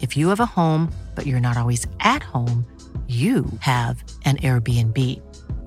If you have a home, but you're not always at home, you have an Airbnb.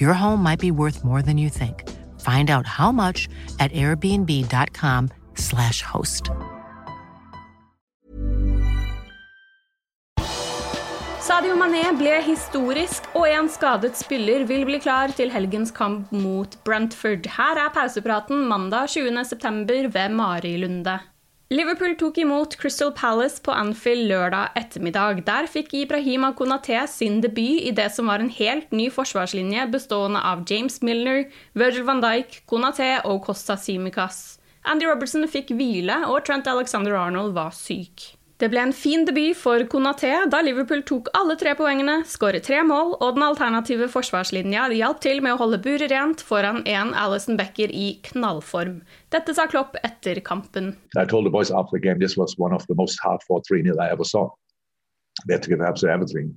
Your home might be worth more than you think. Find out how much at airbnb.com/slash host. Sadio Mané ble historisk, og en skadet spiller vil bli klar til helgens kamp mot Brentford. Her er pausepraten mandag 20.9. ved Mari Lunde. Liverpool tok imot Crystal Palace på Anfield lørdag ettermiddag. Der fikk Ibrahima Konaté sin debut i det som var en helt ny forsvarslinje bestående av James Milner, Virgil van Dijk, Konaté og Costa Simicas. Andy Robertson fikk hvile, og Trent Alexander Arnold var syk. Det ble en fin debut for Konaté da Liverpool tok alle tre poengene, skåret tre mål, og den alternative forsvarslinja hjalp til med å holde buret rent foran en Alison Becker i knallform. Dette sa Klopp etter kampen. Jeg sa boys etter the at dette var en av de mest hard fought 3 0 jeg har sett. They had to give absolutely everything.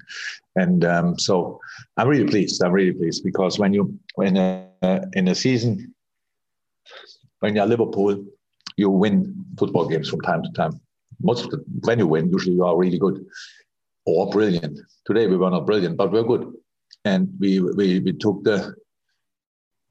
And um, so I'm really pleased. I'm really pleased because when you, when uh, in a season, when you're Liverpool, you win football games from time to time. Most of the when you win, usually you are really good or brilliant. Today we were not brilliant, but we're good, and we we, we took the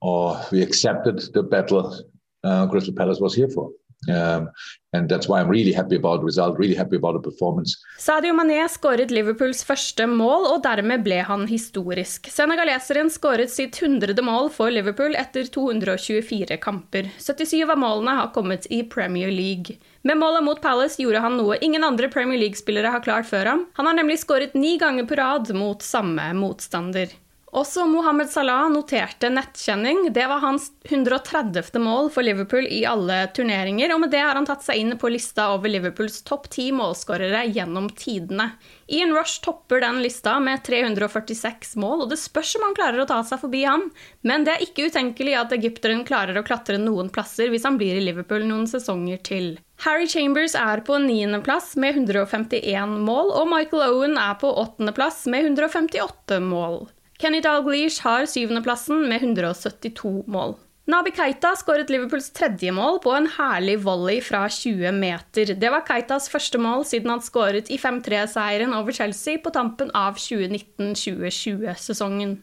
or we accepted the battle uh, Crystal Palace was here for. Um, and that's why I'm really happy about the result, really happy about the performance. Sadio Mané skåret Liverpools første mål, og dermed ble han historisk. Senegaleseren skåret sitt 100. mål for Liverpool etter 224 kamper. 77 av målene har kommet i Premier League. Med målet mot Palace gjorde han noe ingen andre Premier League-spillere har klart før ham. Han har nemlig skåret ni ganger på rad mot samme motstander. Også Mohammed Salah noterte nettkjenning. Det var hans 130. mål for Liverpool i alle turneringer, og med det har han tatt seg inn på lista over Liverpools topp ti målskårere gjennom tidene. Ian Rush topper den lista med 346 mål, og det spørs om han klarer å ta seg forbi ham. Men det er ikke utenkelig at egypteren klarer å klatre noen plasser hvis han blir i Liverpool noen sesonger til. Harry Chambers er på niendeplass med 151 mål, og Michael Owen er på åttendeplass med 158 mål. Kenny Dalglish har syvendeplassen med 172 mål. Nabi Keita skåret Liverpools tredje mål på en herlig volley fra 20 meter. Det var Keitas første mål siden han skåret i 5-3-seieren over Chelsea på tampen av 2019-2020-sesongen.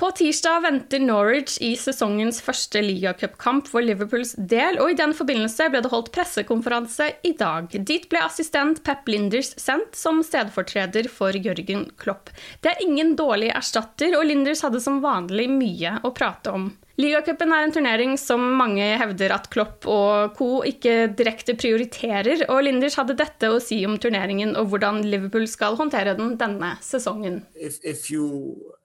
På tirsdag venter Norwich i sesongens første ligacupkamp for Liverpools del, og i den forbindelse ble det holdt pressekonferanse i dag. Dit ble assistent Pep Linders sendt som stedfortreder for Jørgen Klopp. Det er ingen dårlig erstatter, og Linders hadde som vanlig mye å prate om. Ligacupen er en turnering som mange hevder at Klopp og co. ikke direkte prioriterer, og Linders hadde dette å si om turneringen og hvordan Liverpool skal håndtere den denne sesongen. If, if you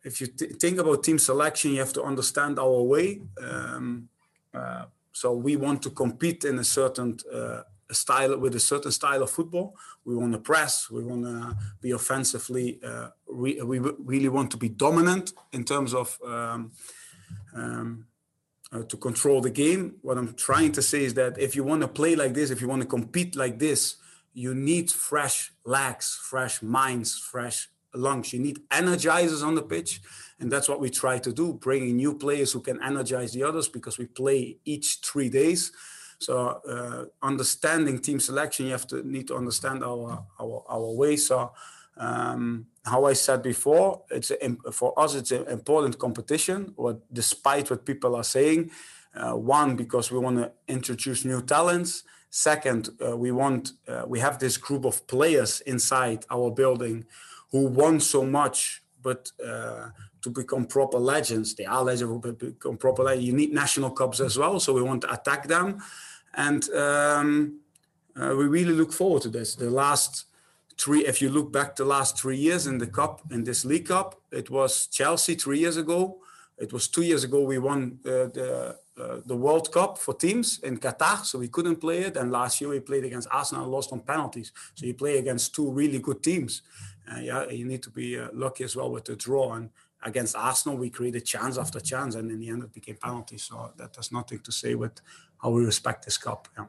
if you th- think about team selection, you have to understand our way. Um, uh, so we want to compete in a certain uh, style with a certain style of football. We want to press. We want to be offensively. Uh, we, we really want to be dominant in terms of um, um, uh, to control the game. What I'm trying to say is that if you want to play like this, if you want to compete like this, you need fresh legs, fresh minds, fresh lungs. You need energizers on the pitch, and that's what we try to do: bringing new players who can energize the others because we play each three days. So uh, understanding team selection, you have to need to understand our our our way. So um, how I said before, it's a, for us it's an important competition. What despite what people are saying, uh, one because we want to introduce new talents. Second, uh, we want uh, we have this group of players inside our building who want so much, but uh, to become proper legends, they are legends. But become proper legends, you need national cups as well. So we want to attack them, and um, uh, we really look forward to this. The last three, if you look back the last three years in the cup, in this League Cup, it was Chelsea three years ago. It was two years ago we won uh, the uh, the World Cup for teams in Qatar, so we couldn't play it. And last year we played against Arsenal and lost on penalties. So you play against two really good teams. Uh, yeah, you need to be uh, lucky as well with the draw. And against Arsenal, we created chance after chance, and in the end it became penalties. So that has nothing to say with how we respect this cup. Yeah.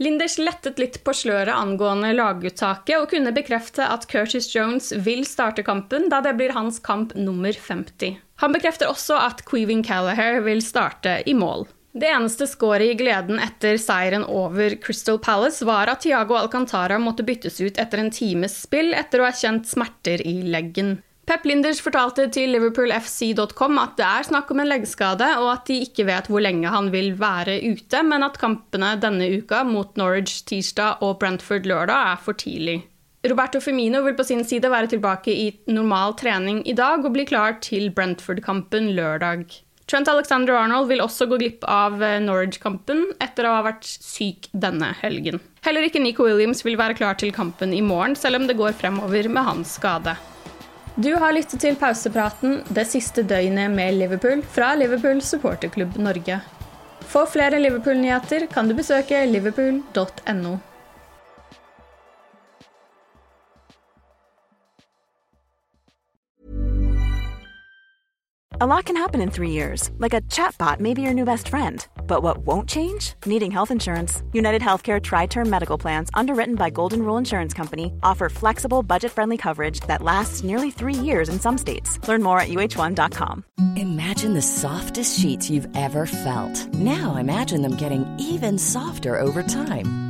Linders lettet litt på sløret angående laguttaket og kunne bekrefte at Curtis Jones vil starte kampen, da det blir hans kamp nummer 50. Han bekrefter også at Queeving Callahare vil starte i mål. Det eneste skåret i gleden etter seieren over Crystal Palace var at Tiago Alcantara måtte byttes ut etter en times spill etter å ha kjent smerter i leggen. Pep Linders fortalte til liverpoolfc.com at det er snakk om en leggskade, og at de ikke vet hvor lenge han vil være ute, men at kampene denne uka mot Norwich tirsdag og Brentford lørdag er for tidlig. Roberto Femino vil på sin side være tilbake i normal trening i dag og bli klar til Brentford-kampen lørdag. Trent Alexander Arnold vil også gå glipp av eh, Norwich-kampen etter å ha vært syk denne helgen. Heller ikke Nico Williams vil være klar til kampen i morgen, selv om det går fremover med hans skade. Du har lyttet til pausepraten det siste døgnet med Liverpool fra Liverpool supporterklubb Norge. For flere Liverpool-nyheter kan du besøke liverpool.no. A lot can happen in three years, like a chatbot may be your new best friend. But what won't change? Needing health insurance. United Healthcare Tri Term Medical Plans, underwritten by Golden Rule Insurance Company, offer flexible, budget friendly coverage that lasts nearly three years in some states. Learn more at uh1.com. Imagine the softest sheets you've ever felt. Now imagine them getting even softer over time.